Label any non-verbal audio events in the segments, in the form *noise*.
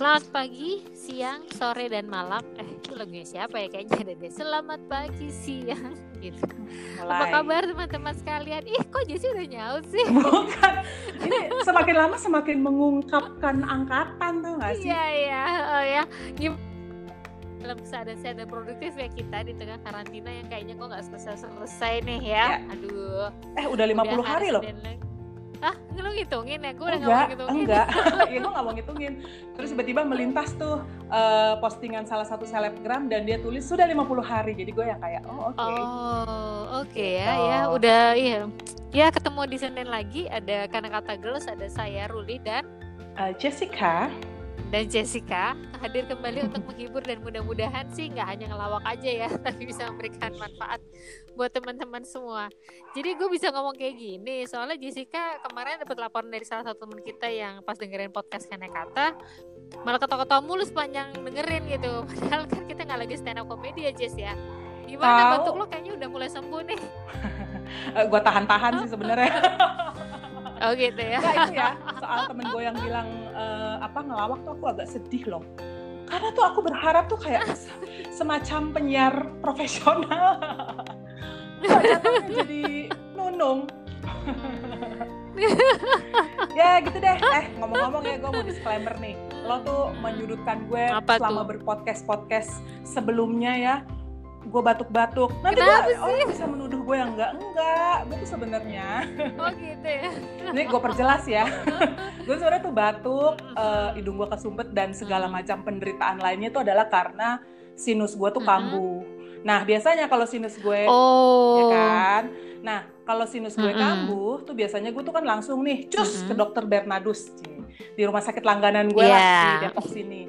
Selamat pagi, siang, sore, dan malam. Eh, itu lagunya siapa ya? Kayaknya ada deh. Selamat pagi, siang, *laughs* gitu. Mulai. Apa kabar teman-teman sekalian? Ih, kok Jessy udah nyaut sih? *laughs* Bukan. Ini semakin lama semakin mengungkapkan angkatan tuh gak sih? Iya, iya. Oh ya. Gim- dalam keadaan sehat dan produktif ya kita di tengah karantina yang kayaknya kok nggak selesai-selesai nih ya. Ya. Aduh. Eh udah 50 udah hari loh. Ah, lu ngitungin ya? Gue udah nggak enggak, mau ngitungin. enggak. ya gue gak mau ngitungin. Terus tiba-tiba melintas tuh eh, postingan salah satu selebgram dan dia tulis sudah 50 hari. Jadi gue yang kayak, oh oke. Oh, oke ya, Gitu. ya udah iya. Ya ketemu di Senin lagi ada kata Girls, ada saya Ruli dan Eh, Jessica, dan Jessica hadir kembali untuk menghibur dan mudah-mudahan sih nggak hanya ngelawak aja ya, *laughs* tapi bisa memberikan manfaat buat teman-teman semua. Jadi gue bisa ngomong kayak gini, soalnya Jessica kemarin dapat laporan dari salah satu teman kita yang pas dengerin podcast Kene Kata malah ketawa-ketawa mulu sepanjang dengerin gitu. *laughs* Padahal kan kita nggak lagi stand up comedy ya Jess ya. Gimana Tahu. bentuk lo kayaknya udah mulai sembuh nih? *laughs* eh, gue tahan-tahan sih sebenarnya. Oh gitu ya. Enggak itu ya, soal temen gue yang bilang apa ngelawak tuh aku agak sedih loh. Karena tuh aku berharap tuh kayak se- *laughs* semacam penyiar profesional. *laughs* Jadi nunung. *laughs* ya gitu deh. Eh ngomong-ngomong ya gue mau disclaimer nih. Lo tuh menyudutkan gue Apa selama tuh? berpodcast podcast sebelumnya ya. Gue batuk-batuk. Nanti gue, orang bisa menuduh gue yang enggak enggak. Gue tuh sebenarnya Oh gitu ya. *laughs* ini gue perjelas ya. *laughs* gue sebenarnya tuh batuk, eh, hidung gue kesumpet dan segala macam penderitaan lainnya itu adalah karena sinus gue tuh kambuh. Nah biasanya kalau sinus gue, ya Oh. kan. Nah kalau sinus gue kambuh tuh biasanya gue tuh kan langsung nih cus ke dokter Bernardus Ci. di rumah sakit langganan gue Iya. lah di Depok sini.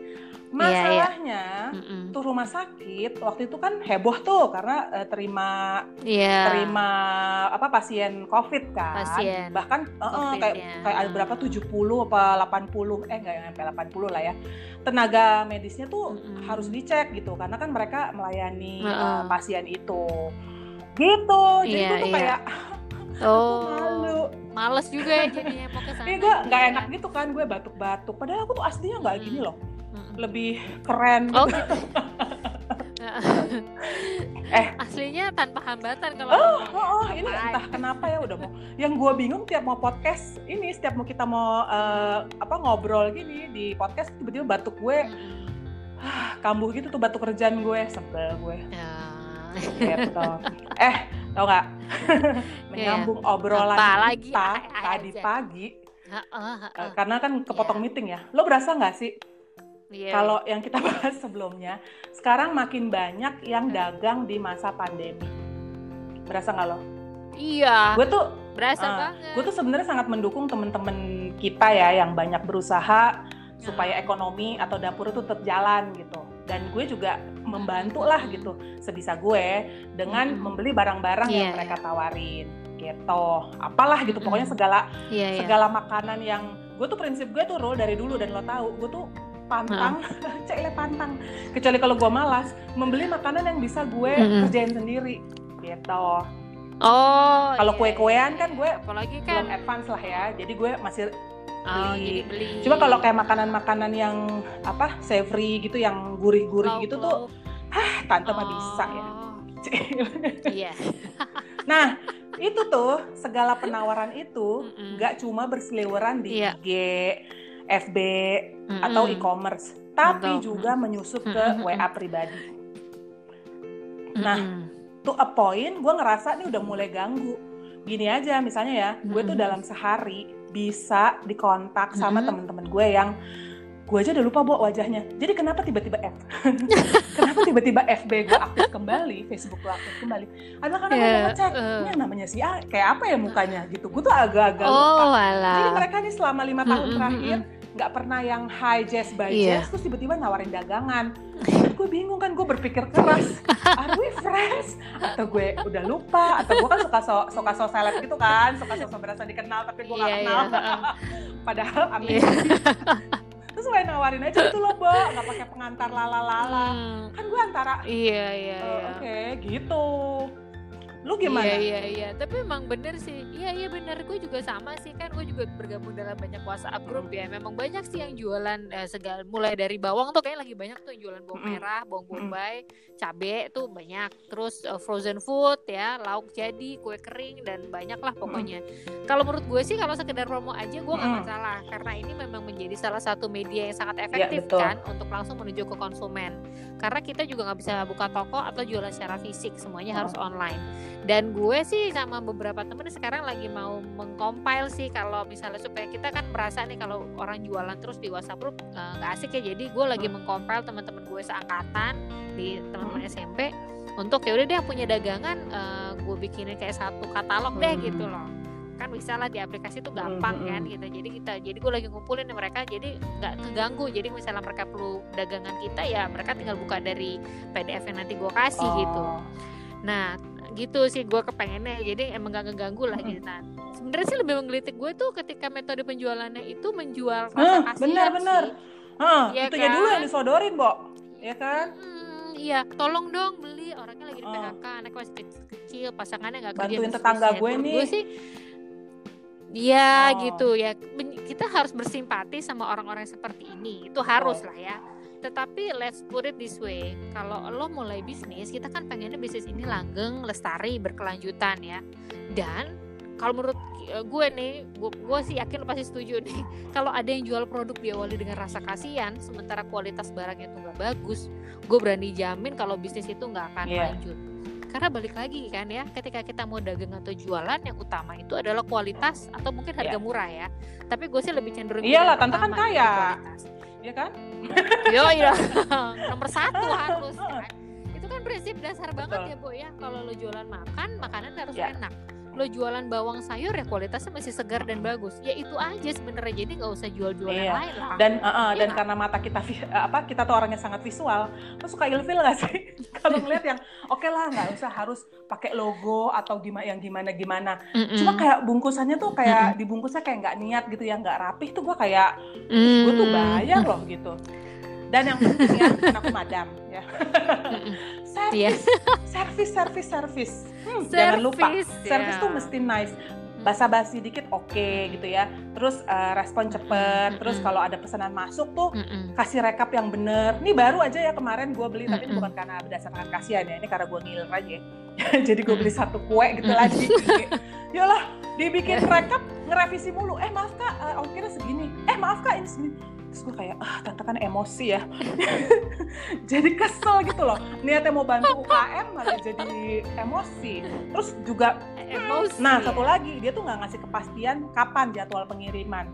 Iya. Masalahnya Mm-mm. tuh rumah sakit waktu itu kan heboh tuh karena eh, terima Iya. terima apa pasien COVID kan. Pasien Bahkan eh, COVID, kayak ya. kayak ada berapa 70 apa 80 eh enggak sampai 80 lah ya. Tenaga medisnya tuh Mm-mm. harus dicek gitu karena kan mereka melayani Heeh. eh, pasien itu. Gitu. Jadi Iya, gue tuh iya. kayak *laughs* Oh. malu. Males juga ya jadinya sana. Ini gue nggak enak gitu kan gue batuk-batuk. Padahal aku tuh aslinya nggak Mm-mm. gini loh. Mm-mm. Lebih keren Oh gitu. *laughs* *laughs* Eh. aslinya tanpa hambatan kalau Oh, ya. oh, oh, ini entah kenapa ya udah mau. Yang gue bingung tiap mau podcast ini, setiap mau kita mau eh, apa ngobrol gini di podcast tiba-tiba batuk gue ah, kambuh gitu tuh batuk kerjaan gue, sebel gue. Ya. Gitu. eh, tau nggak? *laughs* Menyambung obrolan Apa lagi? kita Ay, ay tadi aja. pagi, Heeh, eh, heeh. karena kan kepotong Iya. meeting ya. Lo berasa nggak sih Iya, kalau yang kita *laughs* bahas sebelumnya, sekarang makin banyak yang Hmm. dagang di masa pandemi. Berasa nggak lo? iya. Gue tuh Berasa Ah, banget. gue tuh sebenarnya sangat mendukung temen-temen kita ya yang banyak berusaha supaya Ah. ekonomi atau dapur itu tetap jalan gitu dan gue juga membantu lah gitu sebisa gue dengan Mm-mm. membeli barang-barang yang Iya, mereka tawarin gitu apalah gitu pokoknya Mm-mm. segala Iya, iya. segala makanan yang gue tuh prinsip gue tuh Ro, dari dulu dan lo tahu gue tuh pantang *laughs* cile pantang kecuali kalau gue malas membeli makanan yang bisa gue Mm-mm. kerjain sendiri gitu Oh. Kalau iya, kue-kuean iya, kan iya. gue apalagi belum kan advance lah ya jadi gue masih oh, beli. jadi beli. Cuma kalau kayak makanan-makanan yang apa savory gitu, yang gurih-gurih gitu tuh, Lauk-lauk. tante mah bisa ya. Oh, Iya. *laughs* nah itu tuh segala penawaran itu nggak cuma berseliweran di Iya. IG, FB atau Mm-mm. e-commerce, tapi Betul. juga menyusup ke Mm-mm. WA pribadi. Nah. To a point, gue ngerasa nih udah mulai ganggu. Gini aja, misalnya ya, gue tuh dalam sehari bisa dikontak sama Mm-mm. temen-temen gue yang gue aja udah lupa bawa wajahnya. Jadi kenapa tiba-tiba F? *laughs* kenapa tiba-tiba FB gue aktif kembali, Facebook gue aktif kembali? Adalah karena gue Ya, mau ngecek, eh. ini namanya si A, kayak apa ya mukanya gitu. Gue tuh agak-agak lupa. Oh, Jadi mereka nih selama lima tahun Mm-mm, terakhir nggak pernah yang high jazz by Iya. jazz terus tiba-tiba nawarin dagangan. Gue bingung kan gue berpikir keras. *laughs* Are we friends? Atau gue udah lupa? Atau gue kan suka so suka so seleb gitu kan, suka so, berasa dikenal tapi gue nggak Iya, kenal. iya, heeh. *laughs* Padahal amin. Iya. *laughs* Terus gue nawarin aja itu loh, Bo, nggak pakai pengantar lala-lala. Hmm, Kan gue antara Iya, iya, eh, iya. oke gitu. Lu gimana? Iya iya iya, tapi memang bener sih. Iya iya bener, gue juga sama sih kan. Gue juga bergabung dalam banyak WhatsApp grup ya. Memang banyak sih yang jualan eh, segala mulai dari bawang tuh kayaknya lagi banyak tuh yang jualan bawang Mm-mm. merah, bawang Mm-mm. bombay, cabe tuh banyak. Terus eh, frozen food ya, lauk jadi, kue kering dan banyak lah pokoknya. Kalau menurut gue sih kalau sekedar promo aja gue nggak Mm-mm. masalah karena ini memang menjadi salah satu media yang sangat efektif betul. kan untuk langsung menuju ke konsumen. Karena kita juga nggak bisa buka toko atau jualan secara fisik, semuanya harus online. Dan gue sih sama beberapa temen sekarang lagi mau mengcompile sih kalau misalnya supaya kita kan merasa nih kalau orang jualan terus di WhatsApp group eh, nggak asik ya. Jadi gue lagi mengcompile teman-teman gue seangkatan di teman-teman SMP untuk ya udah deh punya dagangan eh, gue bikinin kayak satu katalog deh Hmm. gitu loh bisa lah di aplikasi itu gampang Hmm, kan hmm. gitu jadi kita jadi gue lagi ngumpulin mereka jadi nggak keganggu jadi misalnya mereka perlu dagangan kita ya mereka tinggal buka dari PDF yang nanti gue kasih gitu Oh. Nah, gitu sih gue kepengennya. Jadi emang gak ngeganggu lah gitu. Nah, sebenarnya sih lebih menggelitik gue tuh ketika metode penjualannya itu menjual rasa kasihan benar-benar. sih. Hah, Iya itu ya dulu kan? yang disodorin, Bo. Ya kan? Hmm, iya, tolong dong beli orangnya lagi di Oh. PHK, anaknya masih kecil, pasangannya nggak kerja. Bantuin tetangga gue nih. Gue sih, Iya Oh. gitu ya. Kita harus bersimpati sama orang-orang seperti ini. Itu harus lah ya. Tetapi let's put it this way, kalau lo mulai bisnis, kita kan pengennya bisnis ini langgeng, lestari, berkelanjutan ya. Dan kalau menurut eh, gue nih, gue, gue sih yakin lo pasti setuju nih. *laughs* Kalau ada yang jual produk diawali dengan rasa kasihan, sementara kualitas barangnya itu nggak bagus, gue berani jamin kalau bisnis itu nggak akan Iya. lanjut. Karena balik lagi kan ya, ketika kita mau dagang atau jualan, yang utama itu adalah kualitas atau mungkin harga Iya. murah ya. Tapi gue sih lebih cenderung Iyalah, tante kan kaya. itu kualitas. Ya kan? Yo iya *laughs* nomor satu harus kan. Itu kan prinsip dasar banget Betul. ya Bu ya. Kalau lo jualan makan, makanan harus Ya. enak. Lo jualan bawang sayur ya kualitasnya masih segar dan bagus. Ya itu aja sebenarnya. Jadi nggak usah jual-jual yang Iya. lain lah. Dan uh, uh, Iya dan nggak? karena mata kita uh, apa kita tuh orangnya sangat visual, lo suka ilfil gak sih? *laughs* Kalau ngeliat yang oke lah nggak usah harus pakai logo atau gimana yang gimana gimana. Mm-mm. Cuma kayak bungkusannya tuh kayak dibungkusnya kayak nggak niat gitu ya nggak rapih tuh gue kayak Mm. gue tuh bayar loh gitu. Dan yang penting ya, aku *laughs* madam ya. Mm-mm. Iya. Service, service, service, service. Hmm, jangan lupa, Service, service tuh mesti nice. Basa-basi dikit oke gitu ya. Terus eh, respon cepet. Terus Mm-mm. kalau ada pesanan masuk tuh Mm-mm. kasih rekap yang bener. Ini baru aja ya kemarin gue beli, tapi ini bukan karena berdasarkan kasihan ya. Ini karena gue ngiler aja. *laughs* Jadi gue beli Mm. satu kue gitu lagi. *laughs* Yalah, dibikin *laughs* rekap ngerevisi mulu. Eh maaf kak, eh, ongkirnya segini. Eh maaf kak ini segini. Terus gue kayak, ah tante kan emosi ya. *laughs* jadi kesel gitu loh. Niatnya mau bantu UKM malah jadi emosi. Terus juga, Emosi. nah satu lagi dia tuh nggak ngasih kepastian kapan jadwal pengiriman.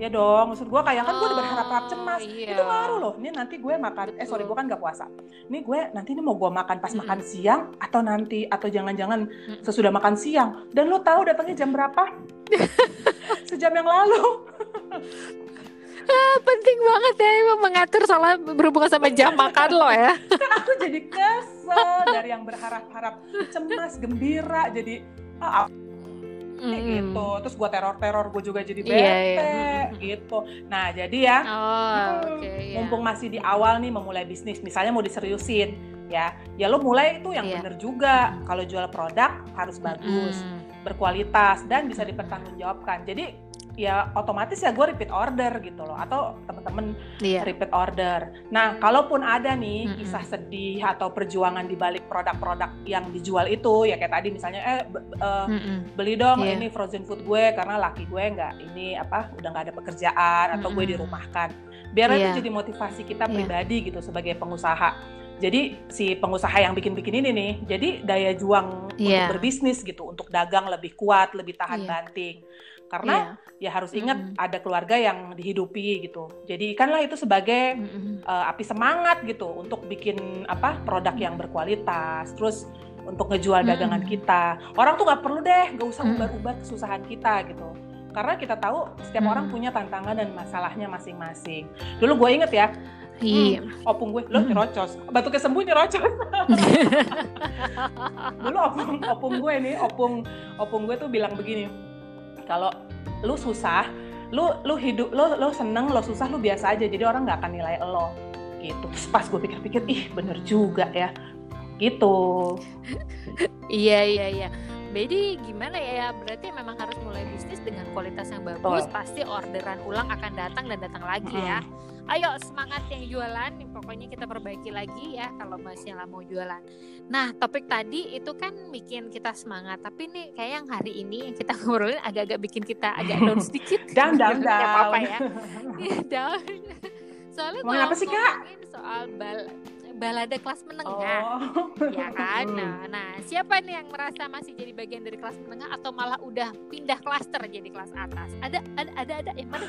Ya dong, maksud gue kayak kan gue udah berharap-harap cemas. iya. Itu ngaruh loh. Ini nanti gue makan, eh sorry Betul. gue kan gak puasa. Ini gue nanti ini mau gue makan pas Mm-mm. makan siang atau nanti atau jangan-jangan Mm. sesudah makan siang. Dan lo tahu datangnya jam berapa? *laughs* Sejam yang lalu. *laughs* Ah, *laughs* penting banget ya emang mengatur soal berhubungan sama jam makan lo ya. Kan *laughs* aku jadi kesel dari yang berharap-harap cemas, gembira, jadi ah, kayak Mm. gitu. Terus gue teror-teror, gue juga jadi bete Iya, iya. gitu. Nah jadi ya, Oh, Hmm, oke ya. mumpung masih di awal nih memulai bisnis, misalnya mau diseriusin, ya, ya lo mulai itu yang Iya. bener juga. Kalau jual produk harus bagus, Mm. berkualitas dan bisa dipertanggungjawabkan. Jadi ya otomatis ya gue repeat order gitu loh, atau temen-temen Iya. repeat order. Nah, kalaupun ada nih Mm-mm. kisah sedih atau perjuangan di balik produk-produk yang dijual itu, ya kayak tadi misalnya eh be- Mm-mm. beli dong Iya. ini frozen food gue karena laki gue nggak ini apa udah nggak ada pekerjaan atau gue dirumahkan. Biar Iya. itu jadi motivasi kita Iya. pribadi gitu sebagai pengusaha. Jadi si pengusaha yang bikin-bikin ini nih, jadi daya juang Iya. untuk berbisnis gitu, untuk dagang lebih kuat, lebih tahan Iya. banting. Karena Iya. ya harus ingat Mm-mm. ada keluarga yang dihidupi gitu. Jadi ikanlah itu sebagai Mm-mm. eh, api semangat gitu untuk bikin apa produk yang berkualitas. Terus untuk ngejual dagangan Mm-mm. kita. Orang tuh nggak perlu deh, nggak usah Mm-mm. ubar-ubar kesusahan kita gitu. Karena kita tahu setiap Mm-mm. orang punya tantangan dan masalahnya masing-masing. Dulu gue inget ya, Iya. opung gue, lo nyerocos, batuknya sembuh nyerocos. *laughs* Dulu opung, opung gue nih, opung, opung gue tuh bilang begini, kalau lu susah, lu lu hidup, lu lu seneng, lo susah, lu biasa aja, jadi orang nggak akan nilai lo. Gitu. Terus pas gue pikir-pikir, ih bener juga ya. Gitu. Iya iya iya. Jadi gimana ya? Berarti memang harus mulai bisnis dengan kualitas yang bagus. Betul. Pasti orderan ulang akan datang dan datang lagi ya. Ayo semangat yang jualan. Pokoknya kita perbaiki lagi ya kalau masih mau jualan. Nah topik tadi itu kan bikin kita semangat. Tapi nih kayak yang hari ini yang kita *laughs* ngobrolin agak-agak bikin kita agak down *laughs* sedikit. Down, down, Nggak apa-apa down. ya. *laughs* Iya, down. Soalnya kalau apa sih, Kak? soal bal balada kelas menengah. Oh. ya kan? Hmm. nah, nah siapa nih yang merasa masih jadi bagian dari kelas menengah atau malah udah pindah klaster jadi kelas atas? Ada ada ada ada. Yang mana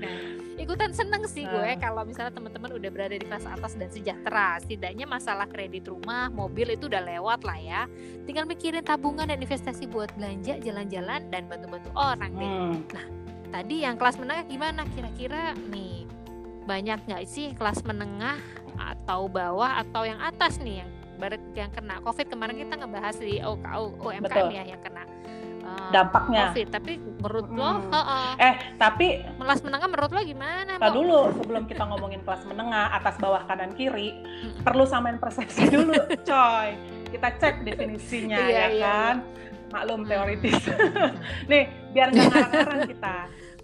Nah, ikutan seneng sih gue Nah. kalau misalnya teman-teman udah berada di kelas atas dan sejahtera. Setidaknya masalah kredit rumah mobil itu udah lewat lah ya. Tinggal mikirin tabungan dan investasi buat belanja jalan-jalan dan bantu-bantu orang deh. Hmm. tadi yang kelas menengah gimana? Kira-kira nih banyak nggak sih kelas menengah atau bawah atau yang atas nih yang yang kena. Covid kemarin kita ngebahas di OKU UMKM ya yang kena. Uh, Dampaknya. covid tapi menurut lo Hmm. heeh, Eh, tapi kelas menengah menurut lo gimana Mo? dulu sebelum kita ngomongin kelas menengah atas bawah kanan kiri perlu samain persepsi dulu coy. Kita cek definisinya Iya, ya iya, kan. maklum Hmm. teoritis *laughs* nih biar nggak ngarang-ngarang kita.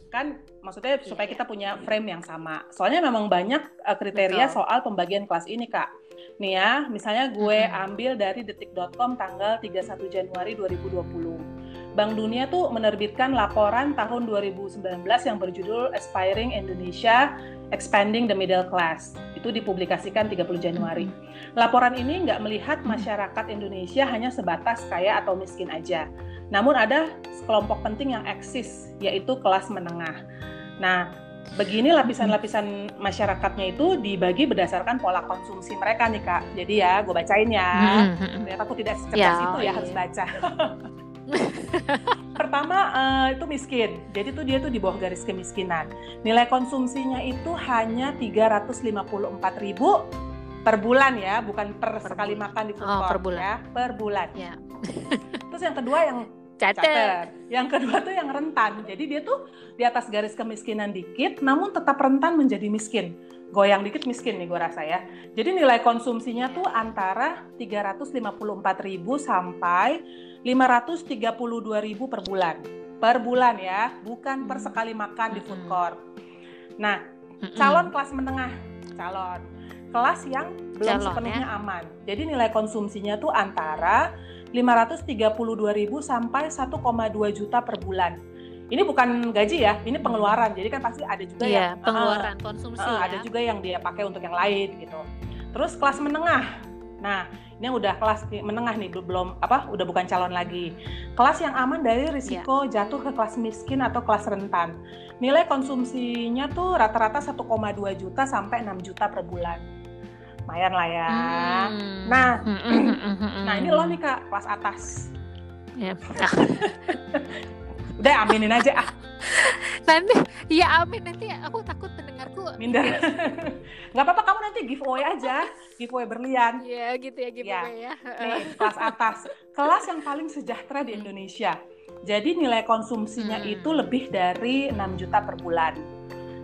Kan maksudnya Iya, supaya iya. kita punya frame yang sama soalnya memang banyak uh, kriteria Betul. soal pembagian kelas ini kak nih ya misalnya gue ambil dari detik.com tanggal 31 Januari 2020 Bank Dunia tuh menerbitkan laporan tahun 2019 yang berjudul Aspiring Indonesia Expanding the Middle Class. Itu dipublikasikan 30 Januari. Laporan ini nggak melihat masyarakat Indonesia hanya sebatas kaya atau miskin aja. Namun ada kelompok penting yang eksis, yaitu kelas menengah. Nah, begini lapisan-lapisan masyarakatnya itu dibagi berdasarkan pola konsumsi mereka nih Kak. Jadi ya, gue bacain ya. Mm-mm, mm-mm. Ternyata aku tidak secerdas Ya, itu ya iya. harus baca. *laughs* Pertama eh, itu miskin, jadi tuh dia tuh di bawah garis kemiskinan. Nilai konsumsinya itu hanya 354.000 per bulan ya, bukan per, Per sekali bulan. makan di food Oh, per bulan. ya, per bulan. Ya. Terus yang kedua yang cater, yang kedua tuh yang rentan. Jadi dia tuh di atas garis kemiskinan dikit, namun tetap rentan menjadi miskin. Goyang dikit miskin nih gue rasa ya. Jadi nilai konsumsinya tuh antara 354.000 sampai 532.000 per bulan. Per bulan ya, bukan per Hmm. sekali makan di food Mm-mm. court. Nah, Mm-mm. calon kelas menengah, calon kelas yang belum Calon, ya. sepenuhnya aman. Jadi nilai konsumsinya tuh antara 532.000 sampai 1,2 juta per bulan. Ini bukan gaji ya, ini pengeluaran. Jadi kan pasti ada juga iya yang pengeluaran konsumsi Ah, ya ada juga yang dia pakai untuk yang lain gitu. Terus kelas menengah. Nah, ini udah kelas menengah nih, belum apa, udah bukan calon lagi. Kelas yang aman dari risiko Iya. jatuh ke kelas miskin atau kelas rentan. Nilai konsumsinya tuh rata-rata 1,2 juta sampai 6 juta per bulan. Lumayan lah ya. Hmm. Nah, Mm, mm, mm, mm, mm. Nah, ini lo nih Kak, kelas atas. Ya. Ah, *laughs* Udah aminin aja ah, nanti ya amin nanti aku takut pendengarku minder. *laughs* Nggak apa-apa kamu nanti giveaway aja, giveaway berlian. ya gitu ya gitu Ya. ya Nih, kelas atas. Kelas yang paling sejahtera di Indonesia. Jadi nilai konsumsinya Hmm. itu lebih dari 6 juta per bulan.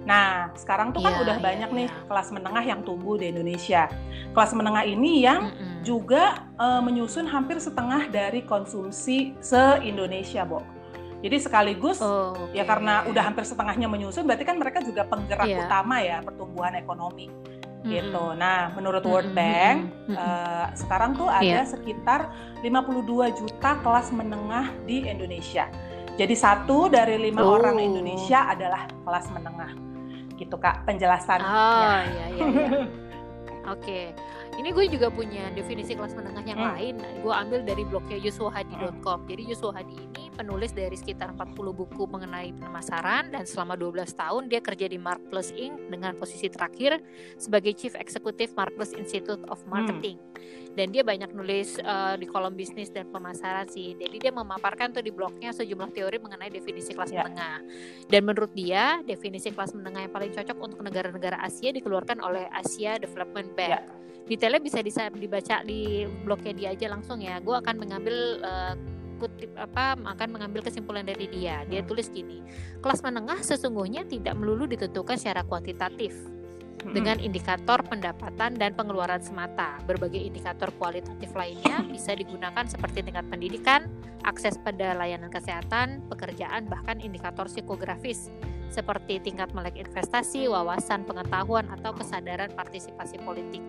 Nah, sekarang tuh kan Iya, udah iya, banyak nih iya. kelas menengah yang tumbuh di Indonesia. Kelas menengah ini yang Mm-mm. juga eh, menyusun hampir setengah dari konsumsi se-Indonesia, Bo. Jadi sekaligus Oh, ya oke. karena udah hampir setengahnya menyusun, berarti kan mereka juga penggerak Iya. utama ya pertumbuhan ekonomi Mm-mm. gitu. Nah, menurut World Bank mm-mm, mm-mm. eh, sekarang tuh ada Iya. sekitar 52 juta kelas menengah di Indonesia. Jadi satu dari lima Oh. orang Indonesia adalah kelas menengah. Gitu Kak penjelasannya. Oh iya iya. iya. *laughs* Oke, ini gue juga punya definisi kelas menengah yang Hmm. lain. Gue ambil dari blognya yuswohadi.com. Jadi Yuswo Hadi ini penulis dari sekitar 40 buku mengenai pemasaran dan selama 12 tahun dia kerja di Mark Plus Inc. dengan posisi terakhir sebagai Chief Executive Mark Plus Institute of Marketing. Dan dia banyak nulis eh, di kolom bisnis dan pemasaran sih. Jadi dia memaparkan tuh di blognya sejumlah teori mengenai definisi kelas Ya. menengah. Dan menurut dia, definisi kelas menengah yang paling cocok untuk negara-negara Asia dikeluarkan oleh Asia Development Bank. Ya. Detailnya bisa disa- dibaca di blognya dia aja langsung ya. Gue akan mengambil eh, kutip apa akan mengambil kesimpulan dari dia. Dia Hmm. tulis gini, kelas menengah sesungguhnya tidak melulu ditentukan secara kuantitatif. dengan indikator pendapatan dan pengeluaran semata. Berbagai indikator kualitatif lainnya bisa digunakan seperti tingkat pendidikan, akses pada layanan kesehatan, pekerjaan, bahkan indikator psikografis seperti tingkat melek investasi, wawasan pengetahuan, atau kesadaran partisipasi politik.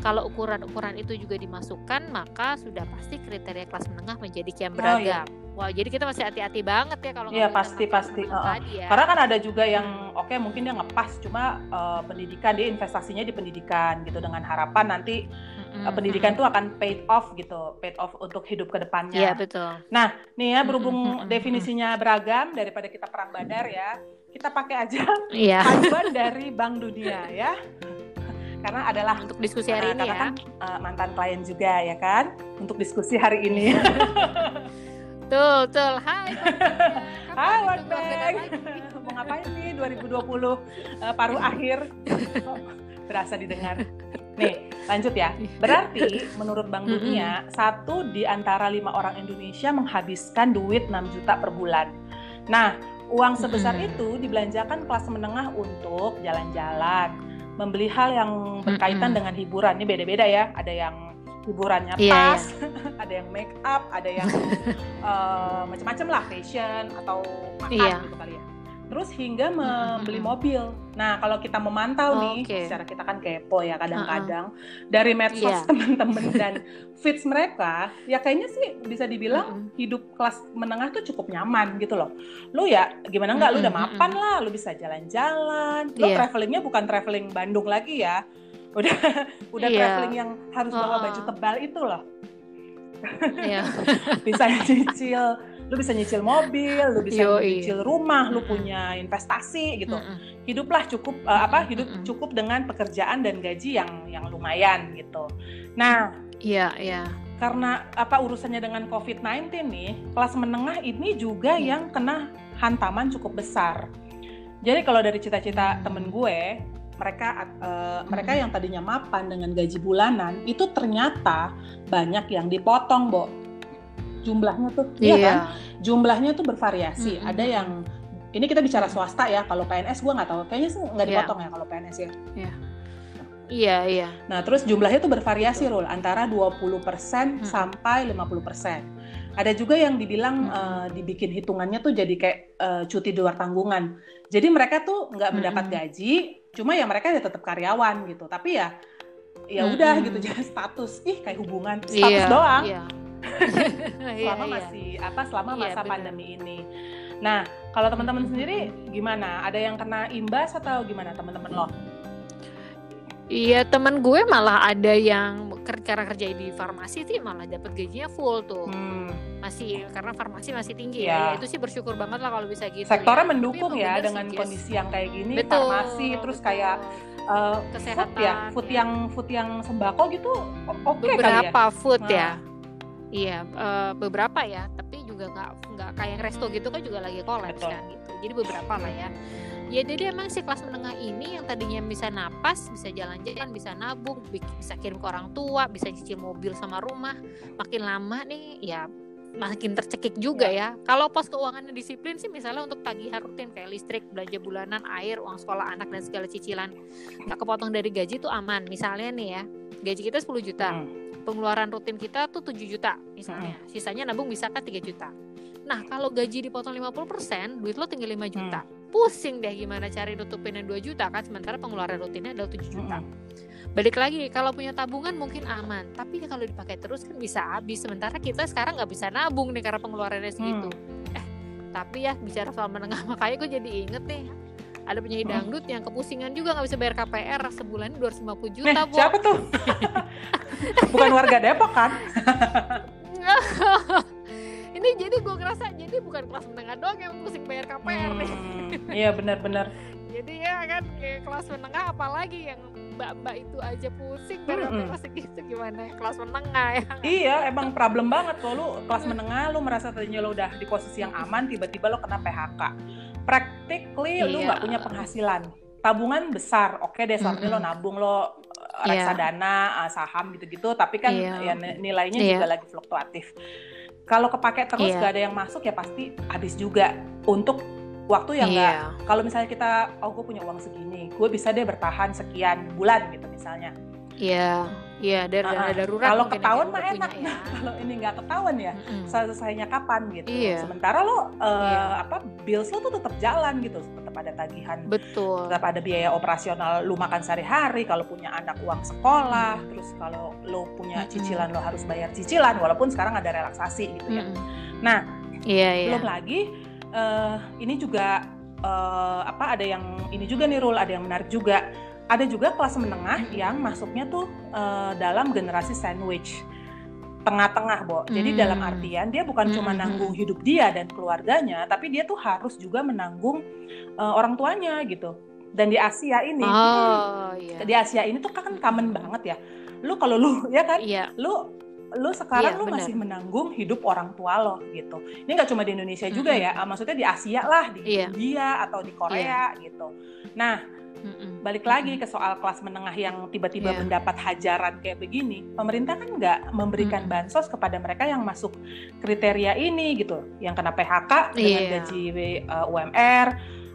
Kalau ukuran-ukuran itu juga dimasukkan, maka sudah pasti kriteria kelas menengah menjadi kian beragam. Oh, iya. Wah, jadi kita masih hati-hati banget ya kalau Iya, pasti pasti. Uh, uh. ya. Karena kan ada juga yang oke okay, mungkin dia ngepas cuma uh, pendidikan dia investasinya di pendidikan gitu dengan harapan nanti mm-hmm. uh, pendidikan itu akan paid off gitu, paid off untuk hidup ke depannya. Iya, betul. Nah, nih ya berhubung mm-hmm. definisinya beragam daripada kita perang badar ya, kita pakai aja yeah. *laughs* panduan dari Bank Dunia ya karena adalah untuk diskusi hari uh, ini ya kan, uh, mantan klien juga ya kan untuk diskusi hari ini Betul, betul. Hai. *laughs* Hai World Bank. *laughs* Mau ngapain nih 2020 uh, eh, paruh akhir? Oh, berasa didengar. Nih, lanjut ya. Berarti menurut Bank Dunia, satu di antara lima orang Indonesia menghabiskan duit 6 juta per bulan. Nah, uang sebesar itu dibelanjakan kelas menengah untuk jalan-jalan, membeli hal yang berkaitan dengan hiburan. Ini beda-beda ya. Ada yang hiburannya yeah, pas, yeah. *laughs* ada yang make up, ada yang uh, *laughs* macam-macam lah fashion atau makan yeah. gitu kali ya. Terus hingga membeli mobil. Nah kalau kita memantau oh, nih, okay. secara kita kan kepo ya kadang-kadang uh -uh. dari medsos yeah. teman-teman *laughs* dan feeds mereka, ya kayaknya sih bisa dibilang uh -uh. hidup kelas menengah tuh cukup nyaman gitu loh. Lu ya gimana nggak, uh -uh. lu udah mapan uh -uh. lah, lu bisa jalan-jalan. Lu yeah. travelingnya bukan traveling Bandung lagi ya udah *laughs* udah iya. traveling yang harus bawa baju tebal itu loh iya. *laughs* bisa nyicil lu bisa nyicil mobil lu bisa Yoi. nyicil rumah lu punya investasi gitu mm -mm. hiduplah cukup uh, apa hidup mm -mm. cukup dengan pekerjaan dan gaji yang yang lumayan gitu nah iya iya karena apa urusannya dengan COVID-19 nih, kelas menengah ini juga hmm. yang kena hantaman cukup besar. Jadi kalau dari cita-cita temen gue, mereka uh, mereka yang tadinya mapan dengan gaji bulanan itu ternyata banyak yang dipotong, Bo. Jumlahnya tuh, iya, iya kan? Jumlahnya tuh bervariasi. -hmm. Ada yang ini kita bicara swasta ya. Kalau PNS gue nggak tahu, kayaknya sih nggak iya. dipotong yeah. ya kalau PNS ya. Yeah. Iya, iya. Nah, terus jumlahnya tuh bervariasi, Rul, antara 20% hmm. sampai 50%. Ada juga yang dibilang hmm. uh, dibikin hitungannya tuh jadi kayak uh, cuti di luar tanggungan. Jadi mereka tuh nggak mendapat hmm. gaji, cuma ya mereka ya tetap karyawan gitu tapi ya ya udah hmm. gitu *laughs* jadi status ih kayak hubungan status yeah, doang yeah. Selama yeah, masih apa selama iya, masa yeah, pandemi ini nah kalau teman-teman sendiri gimana ada yang kena imbas atau gimana teman-teman lo Iya teman gue malah ada yang karena kerja di farmasi sih malah dapat gajinya full tuh hmm. masih karena farmasi masih tinggi ya. ya itu sih bersyukur banget lah kalau bisa gitu sektornya ya. mendukung ya dengan sih, kondisi yang kayak gini betul, farmasi terus betul. kayak uh, kesehatan food ya food ya. yang food yang sembako gitu oke okay beberapa ya? food nah. ya iya uh, beberapa ya tapi juga nggak nggak kayak resto gitu kan juga lagi kolaps kan gitu jadi beberapa lah ya ya jadi emang si kelas menengah ini yang tadinya bisa napas bisa jalan-jalan bisa nabung bisa kirim ke orang tua bisa cicil mobil sama rumah makin lama nih ya makin tercekik juga ya. Kalau pos keuangannya disiplin sih misalnya untuk tagihan rutin kayak listrik, belanja bulanan, air, uang sekolah anak dan segala cicilan nggak kepotong dari gaji itu aman. Misalnya nih ya, gaji kita 10 juta. Hmm. Pengeluaran rutin kita tuh 7 juta misalnya. Hmm. Sisanya nabung bisa kan 3 juta. Nah, kalau gaji dipotong 50%, duit lo tinggal 5 juta. Hmm pusing deh gimana cari nutupin yang 2 juta kan sementara pengeluaran rutinnya adalah 7 juta. Balik lagi kalau punya tabungan mungkin aman, tapi kalau dipakai terus kan bisa habis. Sementara kita sekarang nggak bisa nabung nih karena pengeluarannya segitu. Hmm. Eh, tapi ya bicara soal menengah *laughs* makanya gue jadi inget nih ada penyanyi dangdut yang kepusingan juga nggak bisa bayar KPR sebulan 250 juta. Nih, siapa tuh? *laughs* Bukan warga Depok kan? *laughs* ini jadi gue ngerasa jadi bukan kelas menengah doang yang pusing bayar KPR nih. Hmm, iya benar-benar *laughs* jadi ya kan kayak kelas menengah apalagi yang mbak-mbak itu aja pusing bayar hmm. KPR segitu gimana? Kelas menengah ya. Iya emang problem banget kalau lu kelas menengah lu merasa tadinya lu udah di posisi yang aman tiba-tiba lu kena PHK practically iya. lu nggak punya penghasilan tabungan besar oke deh selama mm -hmm. lo nabung lo eh, iya. reksadana yeah. saham gitu-gitu tapi kan yeah. ya nilainya yeah. juga lagi fluktuatif kalau kepake terus yeah. gak ada yang masuk ya pasti habis juga untuk waktu yang enggak Iya. kalau misalnya kita oh gue punya uang segini gue bisa deh bertahan sekian bulan gitu misalnya Iya, iya dari Ah, dana darurat kalau mungkin ketahuan mah enak punya nah *laughs* kalau ini nggak ketahuan ya Mm-mm. selesainya kapan gitu Iya. sementara lo uh, Iya. apa bills lo tuh tetap jalan gitu tetap ada tagihan Betul. tetap ada biaya operasional lu makan sehari-hari kalau punya anak uang sekolah Hmm. terus kalau lo punya cicilan lo harus bayar cicilan walaupun sekarang ada relaksasi gitu ya. Nah, Iya, iya. belum lagi eh, ini juga eh, apa ada yang ini juga nih rule ada yang menarik juga ada juga kelas menengah yang masuknya tuh eh, dalam generasi sandwich tengah-tengah, Bo. Jadi Hmm. dalam artian dia bukan cuma Hmm, hmm, nanggung hidup dia dan keluarganya, tapi dia tuh harus juga menanggung eh, orang tuanya gitu. Dan di Asia ini, Oh, iya. di Asia ini tuh kan common banget ya. Lu kalau lu *laughs* ya kan, Iya, lu lu sekarang Iya, lu benar. masih menanggung hidup orang tua lo gitu. Ini nggak cuma di Indonesia juga Mm-mm. ya, ah, maksudnya di Asia lah, di Iya. India atau di Korea gitu. Nah, Mm-mm. balik lagi ke soal kelas menengah yang tiba-tiba Iya. mendapat hajaran kayak begini, pemerintah kan nggak memberikan Mm-mm. bansos kepada mereka yang masuk kriteria ini gitu, yang kena PHK dengan Iya. gaji uh, UMR,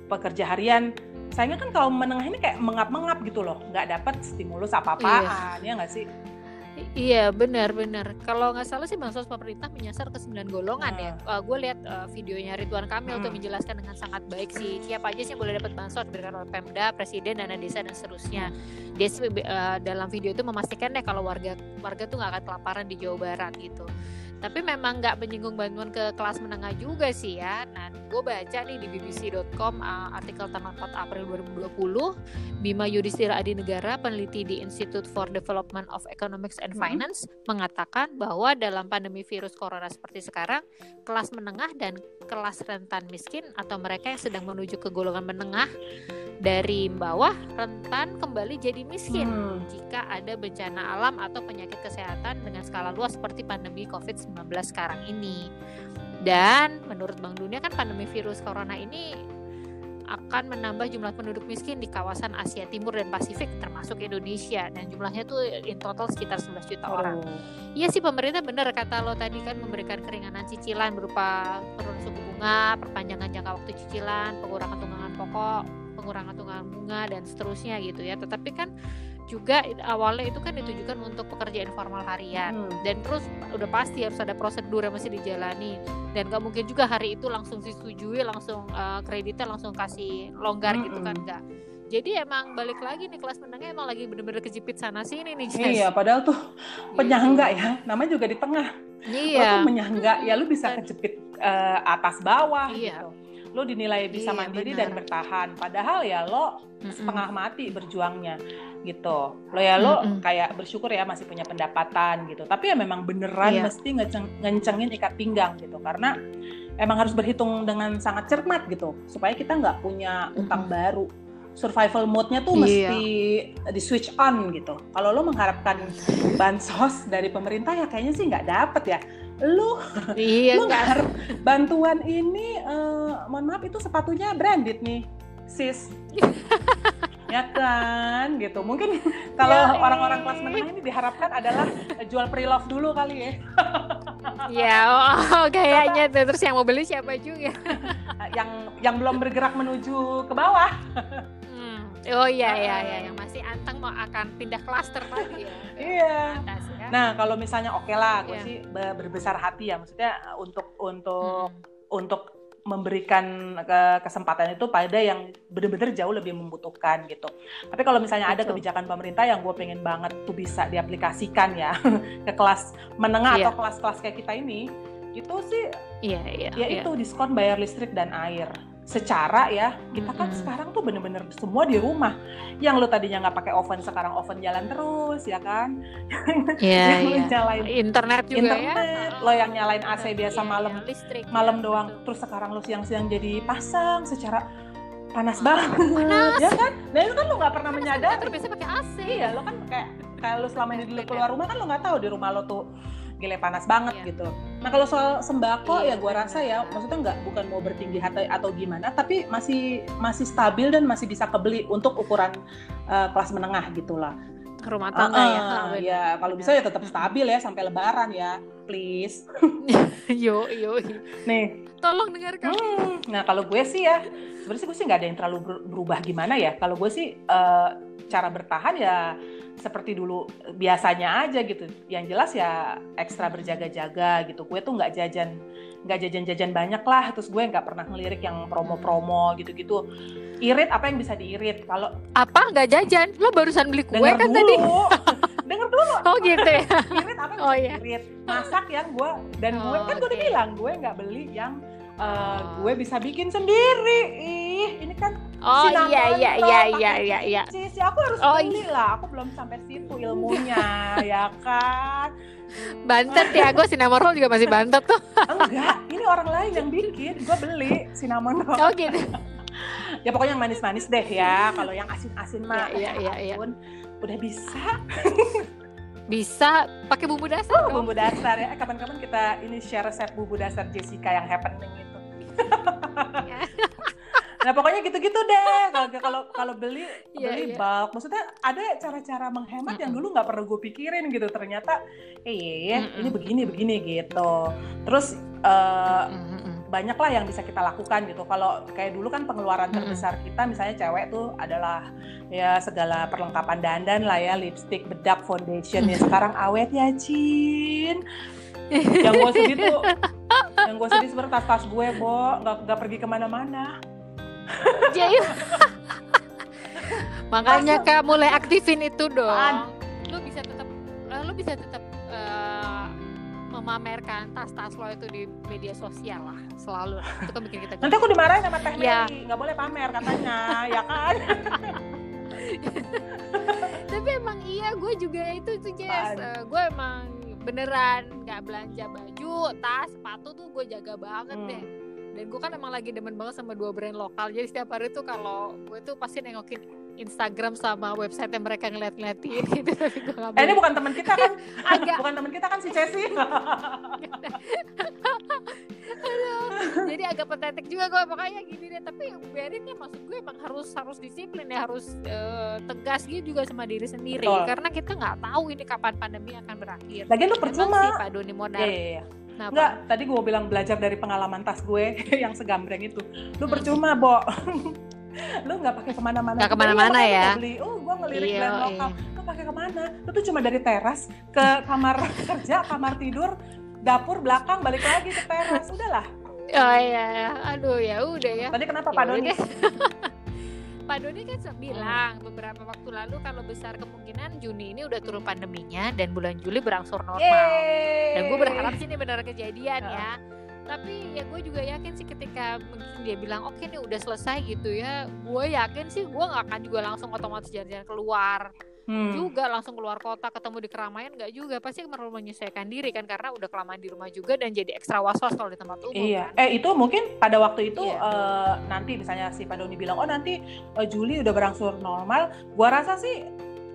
pekerja harian. Sayangnya kan kaum menengah ini kayak mengap-mengap gitu loh, nggak dapat stimulus apa-apaan, ya nggak sih? Iya benar-benar. Kalau nggak salah sih bansos pemerintah menyasar ke 9 golongan ya. gue lihat uh, videonya Ridwan Kamil tuh Hmm. menjelaskan dengan sangat baik sih siapa aja sih yang boleh dapat bansos diberikan oleh Pemda, Presiden, dana desa dan seterusnya. Dia sih uh, dalam video itu memastikan deh kalau warga warga tuh nggak akan kelaparan di Jawa Barat gitu. Tapi memang nggak menyinggung bantuan ke kelas menengah juga sih ya. Nah, gue baca nih di bbc.com uh, artikel tanggal 4 April 2020 Bima Yudhistira Adi Negara, peneliti di Institute for Development of Economics and Mhm. Finance, mengatakan bahwa dalam pandemi virus corona seperti sekarang, kelas menengah dan kelas rentan miskin atau mereka yang sedang menuju ke golongan menengah dari bawah rentan kembali jadi miskin Hmm. jika ada bencana alam atau penyakit kesehatan dengan skala luas seperti pandemi COVID-19 sekarang ini. Dan menurut Bank Dunia kan pandemi virus corona ini akan menambah jumlah penduduk miskin di kawasan Asia Timur dan Pasifik termasuk Indonesia dan jumlahnya tuh in total sekitar 11 juta orang. Oh. Iya sih pemerintah benar kata lo tadi kan memberikan keringanan cicilan berupa penurunan suku bunga, perpanjangan jangka waktu cicilan, pengurangan tunggangan pokok, pengurangan tunggangan bunga dan seterusnya gitu ya. Tetapi kan juga awalnya itu kan ditujukan untuk pekerja informal harian Hmm. dan terus udah pasti harus ada prosedur yang mesti dijalani dan gak mungkin juga hari itu langsung disetujui langsung eh, kreditnya langsung kasih longgar gitu kan Mm-mm. enggak jadi emang balik lagi nih kelas menengah emang lagi bener-bener kejepit sana sini nih Jess. Iya, padahal tuh penyangga ya, namanya juga di tengah. Lo iya tuh menyangga, ya lu bisa Dan- kejepit eh, atas bawah Iya. gitu. Lo dinilai bisa Iya, mandiri benar. dan bertahan. Padahal ya lo Mm-mm. setengah mati berjuangnya gitu. Lo ya lo Mm-mm. kayak bersyukur ya masih punya pendapatan gitu. Tapi ya memang beneran Iya. mesti ngeceng- ngencengin ikat pinggang gitu karena emang harus berhitung dengan sangat cermat gitu supaya kita nggak punya utang baru. Survival mode-nya tuh Iya. mesti di switch on gitu. Kalau lo mengharapkan bansos dari pemerintah ya kayaknya sih nggak dapet ya. Lu iya lu ngarep bantuan ini eh, mohon maaf itu sepatunya branded nih sis. *laughs* Ya kan gitu. Mungkin kalau Ya, orang-orang kelas menengah ini diharapkan adalah jual pre-love dulu kali ya. Ya oh, kayaknya tuh. Terus yang mau beli siapa juga? *laughs* Yang yang belum bergerak menuju ke bawah. Hmm. oh iya iya iya. Yang masih anteng mau akan pindah klaster lagi ya. Iya. Ya nah kalau misalnya oke lah gue Iya. sih be- berbesar hati ya maksudnya untuk untuk Mm-mm. untuk memberikan ke- kesempatan itu pada yang benar-benar jauh lebih membutuhkan gitu. Tapi kalau misalnya ada Betul. kebijakan pemerintah yang gue pengen banget tuh bisa diaplikasikan ya *laughs* ke kelas menengah Iya. atau kelas-kelas kayak kita ini, itu sih iya iya ya iya. itu diskon bayar listrik dan air. Secara ya kita kan Mm-mm. sekarang tuh bener-bener semua di rumah. Yang lu tadinya nggak pakai oven sekarang oven jalan terus ya kan? *laughs* iya yang lu iya nyalain internet juga internet, ya lo yang nyalain AC biasa Iya, malam listrik malam ya, doang betul. terus sekarang lu siang-siang jadi pasang secara panas banget panas. ya kan nah itu kan lu nggak pernah Kan menyadari terbiasa pakai AC iya lo kan kayak lu selama ini dulu Beda. keluar rumah kan lu nggak tahu di rumah lo tuh gile panas banget Iya. gitu nah kalau soal sembako Iya, ya gua rasa ya maksudnya nggak bukan mau bertinggi atau atau gimana tapi masih masih stabil dan masih bisa kebeli untuk ukuran eh, kelas menengah gitulah rumah tangga ya Ah, Ah, benar, ya kalau bisa ya tetap stabil ya sampai lebaran ya please. *laughs* yo yo. Nih, Tolong dengarkan. hmm, nah kalau gue sih ya, sebenarnya gue sih nggak ada yang terlalu ber- berubah gimana ya. Kalau gue sih eh, cara bertahan ya seperti dulu biasanya aja gitu. Yang jelas ya ekstra berjaga-jaga gitu. Gue tuh nggak jajan nggak jajan-jajan banyak lah. Terus gue nggak pernah ngelirik yang promo-promo gitu-gitu. Irit apa yang bisa diirit? Kalau Apa nggak jajan? Lo barusan beli kue kan dulu, *laughs* tadi? denger dulu. Oh gitu ya. Irit apa yang Oh, bisa iya. diirit? Masak yang gue dan gue Oh, kan gue udah bilang gue nggak beli yang uh, Oh. gue bisa bikin sendiri. Ih, ini kan Oh Cinnamon iya iya iya pakai iya iya iya. cheese. Ya, aku harus Oh, beli lah. Aku belum sampai situ ilmunya, *laughs* ya kan? Bantet ya, gue cinnamon roll juga masih bantet tuh. *laughs* Enggak, ini orang lain yang bikin. Gue beli cinnamon roll. Oh gitu. *laughs* Ya pokoknya yang manis-manis deh ya. Kalau yang asin-asin mah, Iya, iya, ya iya. ampun, udah bisa. Bisa pakai bumbu dasar dong. bumbu dasar ya. Eh, Kapan-kapan kita ini share resep bumbu dasar Jessica yang happening itu. *laughs* nah pokoknya gitu-gitu deh. Kalau kalau kalau beli Iya, beli iya. bulk, maksudnya ada cara-cara menghemat yang dulu nggak pernah gue pikirin gitu. Ternyata, eh iya, iya, Mm-mm. ini begini begini gitu. Terus eh, Mm-mm. banyak lah yang bisa kita lakukan gitu. Kalau kayak dulu kan pengeluaran terbesar kita misalnya cewek tuh adalah ya segala perlengkapan dandan lah ya, lipstick, bedak, foundation. Ya *laughs* sekarang awet ya, Cin. *laughs* yang gue sedih tuh, yang gue sedih sebenarnya tas-tas gue, Bo, nggak nggak pergi ke mana-mana. Jadi makanya kak mulai aktifin itu dong. Apaan? Lu bisa tetap, eh, lu bisa tetap eh, memamerkan tas-tas lo itu di media sosial lah, selalu. Itu kan bikin kita. Nanti aku dimarahin sama Teh Ya. Nggak boleh pamer katanya, *laughs* ya kan? Tapi emang iya, gue juga itu tuh Jess. Apaan? Eh, gue emang beneran nggak belanja baju, tas, sepatu tuh gue jaga banget Hmm. deh. Dan gue kan emang lagi demen banget sama dua brand lokal. Jadi setiap hari tuh kalau gue tuh pasti nengokin Instagram sama website yang mereka ngeliat-ngeliatin *laughs* gitu. Tapi gue nggak Eh, ini bukan teman kita kan? *laughs* Agak. bukan teman kita kan si Cesi? *laughs* Jadi agak patetik juga gue makanya gini deh. Tapi biarin ya maksud gue emang harus harus disiplin ya harus eh, tegas gitu juga sama diri sendiri. Betul. Karena kita nggak tahu ini kapan pandemi akan berakhir. Lagian lu percuma. sih Pak Doni Modar. Iya, iya, iya. Kenapa? Enggak, tadi gue bilang belajar dari pengalaman tas gue yang segambreng itu. Lu Hmm. percuma, Bo. Lu nggak pakai ke mana-mana. Nggak ke mana-mana Iya, ya. beli. Oh, gue ngelirik Iya, brand lokal. Lu pakai ke mana? Lu tuh cuma dari teras ke kamar *laughs* kerja, kamar tidur, dapur belakang, balik lagi ke teras. Udahlah. Oh iya, aduh ya udah ya. Tadi kenapa Ya Pak Doni? *laughs* Pak Doni kan bilang beberapa waktu lalu kalau besar kemungkinan Juni ini udah turun pandeminya dan bulan Juli berangsur normal. Yeay. Dan gue berharap sih ini benar kejadian Ya. ya. Tapi ya gue juga yakin sih ketika mungkin dia bilang oke nih udah selesai gitu ya, gue yakin sih gue nggak akan juga langsung otomatis jalan-jalan keluar Hmm. juga langsung keluar kota ketemu di keramaian nggak juga pasti perlu menyesuaikan diri kan karena udah kelamaan di rumah juga dan jadi ekstra was-was kalau di tempat umum Iya, kan. eh itu mungkin pada waktu itu Iya. eh, nanti misalnya si Pak Doni bilang, oh nanti eh, Juli udah berangsur normal. Gua rasa sih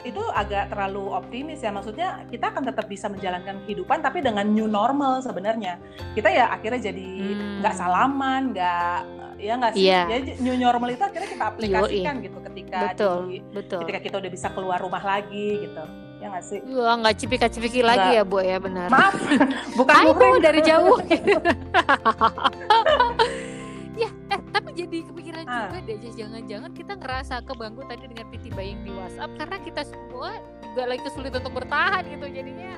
itu agak terlalu optimis ya. Maksudnya kita akan tetap bisa menjalankan kehidupan tapi dengan new normal sebenarnya. Kita ya akhirnya jadi Hmm. nggak salaman, nggak ya nggak sih. Iya. Ya, new normal itu akhirnya kita aplikasikan gitu ketika betul di- betul ketika kita udah bisa keluar rumah lagi gitu. Ya nggak sih? Wah, nggak cipika-cipiki lagi ya, Bu ya, benar. Maaf, *laughs* bukan Ayo dari jauh. *laughs* juga deh, jangan-jangan kita ngerasa kebanggu tadi dengan Piti Baying di WhatsApp karena kita semua juga lagi kesulitan untuk bertahan gitu jadinya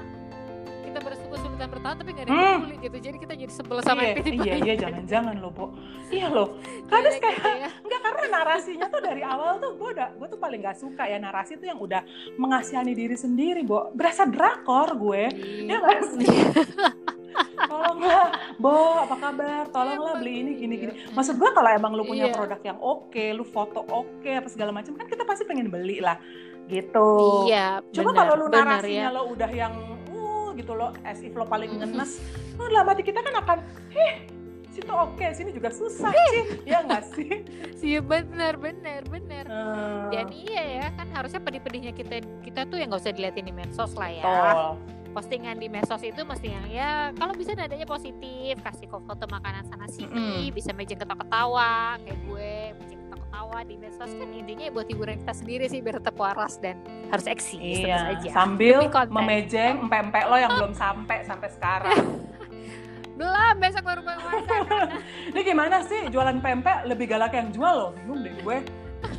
kita berkesulitan bertahan tapi nggak ada yang Hmm. peduli gitu jadi kita jadi sebel sama iya, Piti iya, iya, jangan-jangan loh, Bu. Iya loh. *laughs* Kadang Kayak kayak gitu ya. Enggak karena narasinya tuh dari awal tuh gue udah gue tuh paling gak suka ya narasi tuh yang udah mengasihani diri sendiri, Bo. Berasa drakor gue. Ya nggak sih? *laughs* Tolonglah, Bo, apa kabar? Tolonglah beli ini gini gini. Maksud gue kalau emang lu punya Iya. produk yang oke, lu foto oke apa segala macam kan kita pasti pengen beli lah. Gitu. iya benar, kalau lu benar narasinya ya lo udah yang uh gitu lo as if lo paling ngenes, oh dalam hati kita kan akan, eh situ oke, sini juga susah, Cin. Ya nggak sih? *laughs* iya benar benar benar Eh, dan iya ya kan harusnya pedih-pedihnya kita kita tuh yang nggak usah diliatin di medsos lah ya Betul. Postingan di medsos itu mesti yang ya kalau bisa nadanya positif kasih kok foto makanan sana sini Mm-mm. bisa mejeng ketawa-ketawa kayak gue mejeng ketawa-ketawa ketawa di medsos kan intinya buat hiburan kita sendiri sih biar tetap waras dan harus eksis Iya, aja. sambil memejeng empek-empek lo yang belum sampai sampai sekarang. *laughs* Belum besok baru mau masak. *laughs* Ini gimana sih jualan pempek lebih galak yang jual loh? Bingung deh gue. *laughs*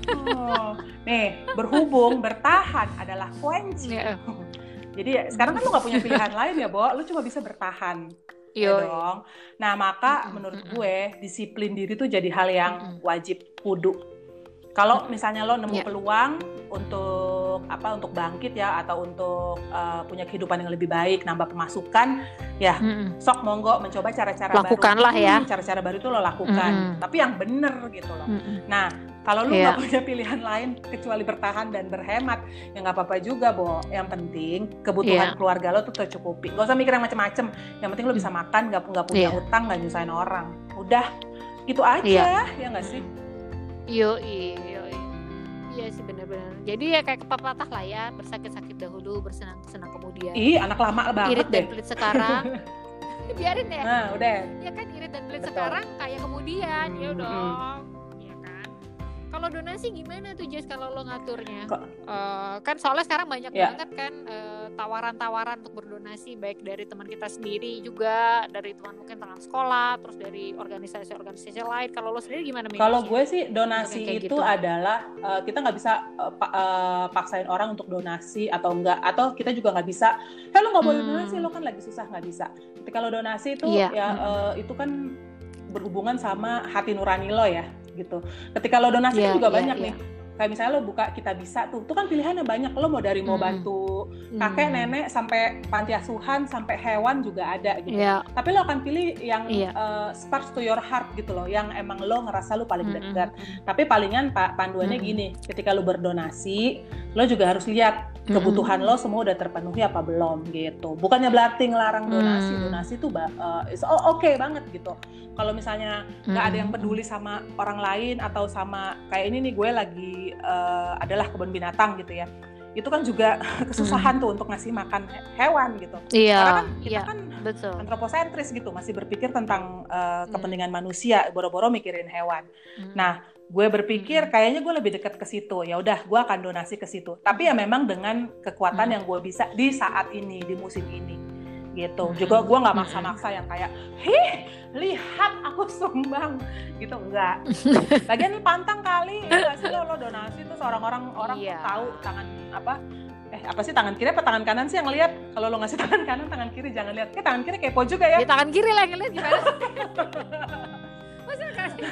Oh. Nih, berhubung bertahan adalah kunci. Iya. Jadi ya, sekarang kan lu gak punya pilihan *laughs* lain ya, Bo. Lu cuma bisa bertahan. Ya Yo. dong. Nah, maka menurut gue disiplin diri tuh jadi hal yang wajib kudu. Kalau misalnya lo nemu Iya. peluang untuk apa untuk bangkit ya atau untuk uh, punya kehidupan yang lebih baik, nambah pemasukan, ya Mm-mm. sok monggo mencoba cara-cara baru. Lakukanlah ya. Cara-cara baru itu lo lakukan, Mm-mm. tapi yang bener gitu loh. Mm-mm. Nah, kalau lu Iya. nggak punya pilihan lain kecuali bertahan dan berhemat, ya nggak apa-apa juga, Bo. Yang penting kebutuhan Iya. keluarga lo tuh tercukupi. Gak usah mikir yang macem-macem. Yang penting lo bisa makan, nggak nggak punya Iya. utang, nggak nyusahin orang. Udah, gitu aja, Iya. ya nggak sih? Yo, yo, Iya sih benar-benar. Jadi ya kayak pepatah lah ya, bersakit-sakit dahulu, bersenang-senang kemudian. Ih, anak lama banget Irit dan deh. pelit sekarang. *laughs* Biarin deh. Nah, udah. Ya kan irit dan pelit Betul. sekarang kayak kemudian, ya Hmm, dong. Iya kan. Kalau donasi gimana tuh Jess kalau lo ngaturnya? Kok- Eh, kan soalnya sekarang banyak Ya. banget kan eh, tawaran-tawaran untuk berdonasi baik dari teman kita sendiri juga, dari teman mungkin teman sekolah, terus dari organisasi-organisasi lain. Kalau lo sendiri gimana? Kalau gue sih donasi itu gitu. adalah uh, kita nggak bisa uh, pa- uh, paksain orang untuk donasi atau enggak atau kita juga nggak bisa, eh lo nggak boleh Hmm. donasi lo kan lagi susah nggak bisa. Tapi kalau donasi itu Iya. ya uh, itu kan berhubungan sama hati nurani lo ya gitu. Ketika lo donasi kan Iya, juga iya, banyak iya. nih. Kayak misalnya lo buka kita bisa tuh, tuh kan pilihannya banyak. Lo mau dari mau Mm-mm. bantu kakek, Hmm. nenek, sampai panti asuhan, sampai hewan juga ada gitu Iya. tapi lo akan pilih yang Iya. uh, sparks to your heart gitu loh yang emang lo ngerasa lo paling Mm-mm. dekat tapi palingan pak panduannya Mm-mm. gini ketika lo berdonasi lo juga harus lihat kebutuhan lo semua udah terpenuhi apa belum gitu. Bukannya berarti ngelarang donasi Hmm. donasi tuh uh, is oh, oke banget gitu. Kalau misalnya nggak ada yang peduli sama orang lain atau sama kayak ini nih gue lagi uh, adalah kebun binatang gitu ya. Itu kan juga *laughs* kesusahan tuh untuk ngasih makan he- hewan gitu. Karena Iya, kan kita iya, kan betul. antroposentris gitu. Masih berpikir tentang uh, Hmm. kepentingan manusia. Boro-boro mikirin hewan. Mm-mm. nah gue berpikir Mm-mm. kayaknya gue lebih dekat ke situ. Ya udah gue akan donasi ke situ. Tapi ya memang dengan kekuatan Mm. yang gue bisa di saat ini di musim ini. Gitu. Juga gue nggak maksa-maksa yang kayak hih lihat aku sumbang. Gitu enggak *laughs* lagian pantang kali ya sih? Lo, lo donasi terus orang-orang orang tuh Iya. tahu tangan apa eh apa sih tangan kiri apa tangan kanan sih yang lihat kalau lo ngasih *laughs* tangan kanan tangan kiri jangan lihat. Eh tangan kiri kepo juga ya. Di tangan kiri lah yang ngeliat gimana? *laughs* Masa kasih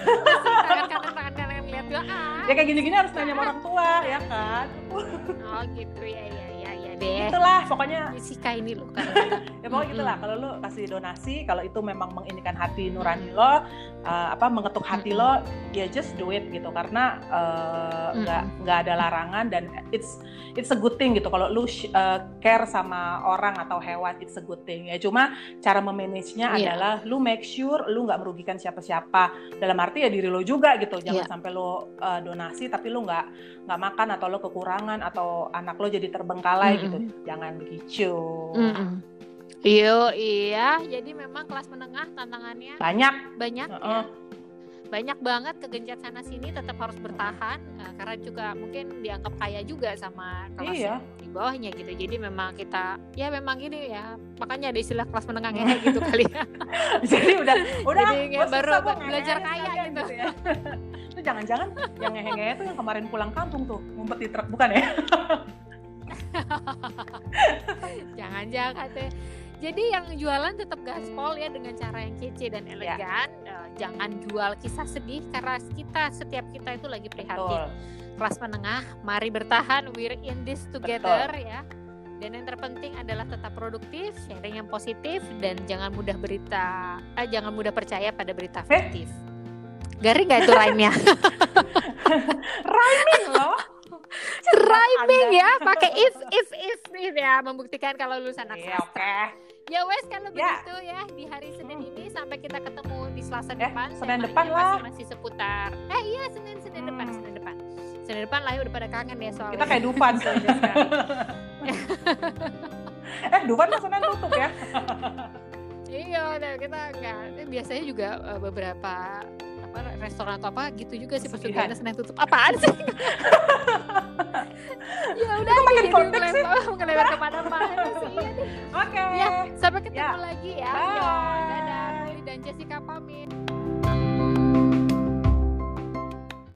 tangan kanan tangan kanan lihat ya kayak gini-gini harus nanya sama orang tua ya kan? Oh gitu. Ya ya ya deh. itulah pokoknya Jessica ini loh kan. *laughs* ya pokoknya gitulah kalau lo kasih donasi kalau itu memang menginikan hati nurani lo uh, apa mengetuk hati lo ya just do it gitu karena uh, nggak nggak ada larangan dan it's it's a good thing gitu kalau lu sh- uh, care sama orang atau hewan it's a good thing ya cuma cara memanagenya Iya. adalah lu make sure lu nggak merugikan siapa-siapa dalam arti ya diri lo juga gitu jangan Iya. sampai lo uh, donasi tapi lu nggak nggak makan atau lo kekurangan atau anak lo jadi terbengkalai. Gitu jangan begitu. Iyo, iya. Jadi memang kelas menengah tantangannya banyak banyak Heeh. ya. Banyak banget kegencet sana sini tetap harus bertahan eh, karena juga mungkin dianggap kaya juga sama kelas Iya. di bawahnya gitu. Jadi memang kita ya memang gini ya. Makanya ada istilah kelas menengah kayak gitu kali ya. *laughs* jadi udah udah Jadi gua baru belajar kaya sekalian gitu. ya. *laughs* itu jangan-jangan yang ngehe-ngehe tuh yang kemarin pulang kampung tuh ngumpet di truk bukan ya *laughs* *laughs* Jangan-jangan deh. Jadi yang jualan tetap gaspol ya dengan cara yang kece dan Ya. elegan. Eh, jangan jual kisah sedih karena kita setiap kita itu lagi prihatin. betul Kelas menengah, mari bertahan. We're in this together ya. Dan yang terpenting adalah tetap produktif, sharing yang positif dan jangan mudah berita, eh, jangan mudah percaya pada berita Eh? fiktif. Garing nggak itu rhyme-nya? *laughs* rhyming loh Rhyming Anda. ya, pakai if if if if ya membuktikan kalau lulusan anak Iya, oke Ya wes kalau Ya. begitu ya di hari Senin ini sampai kita ketemu di Selasa Eh, depan. Senin depan lah. Masih, masih seputar. Eh iya Senin Senin depan Hmm. Senin depan. Senin depan lah ya udah pada kangen ya soalnya. kita kayak Dufan *laughs* eh Dufan kan Senin tutup ya *laughs* iya, kita enggak. Eh, biasanya juga eh, beberapa apa restoran atau apa gitu juga sih Pesugihan. pesugihan Senin tutup apaan sih *laughs* ya udah makin jadi konteks sih. ngelebar ngelebar ke mana-mana *laughs* sih. Oke. ya sampai ketemu Ya. lagi ya Bye. Yo, dadah dan Jessica pamit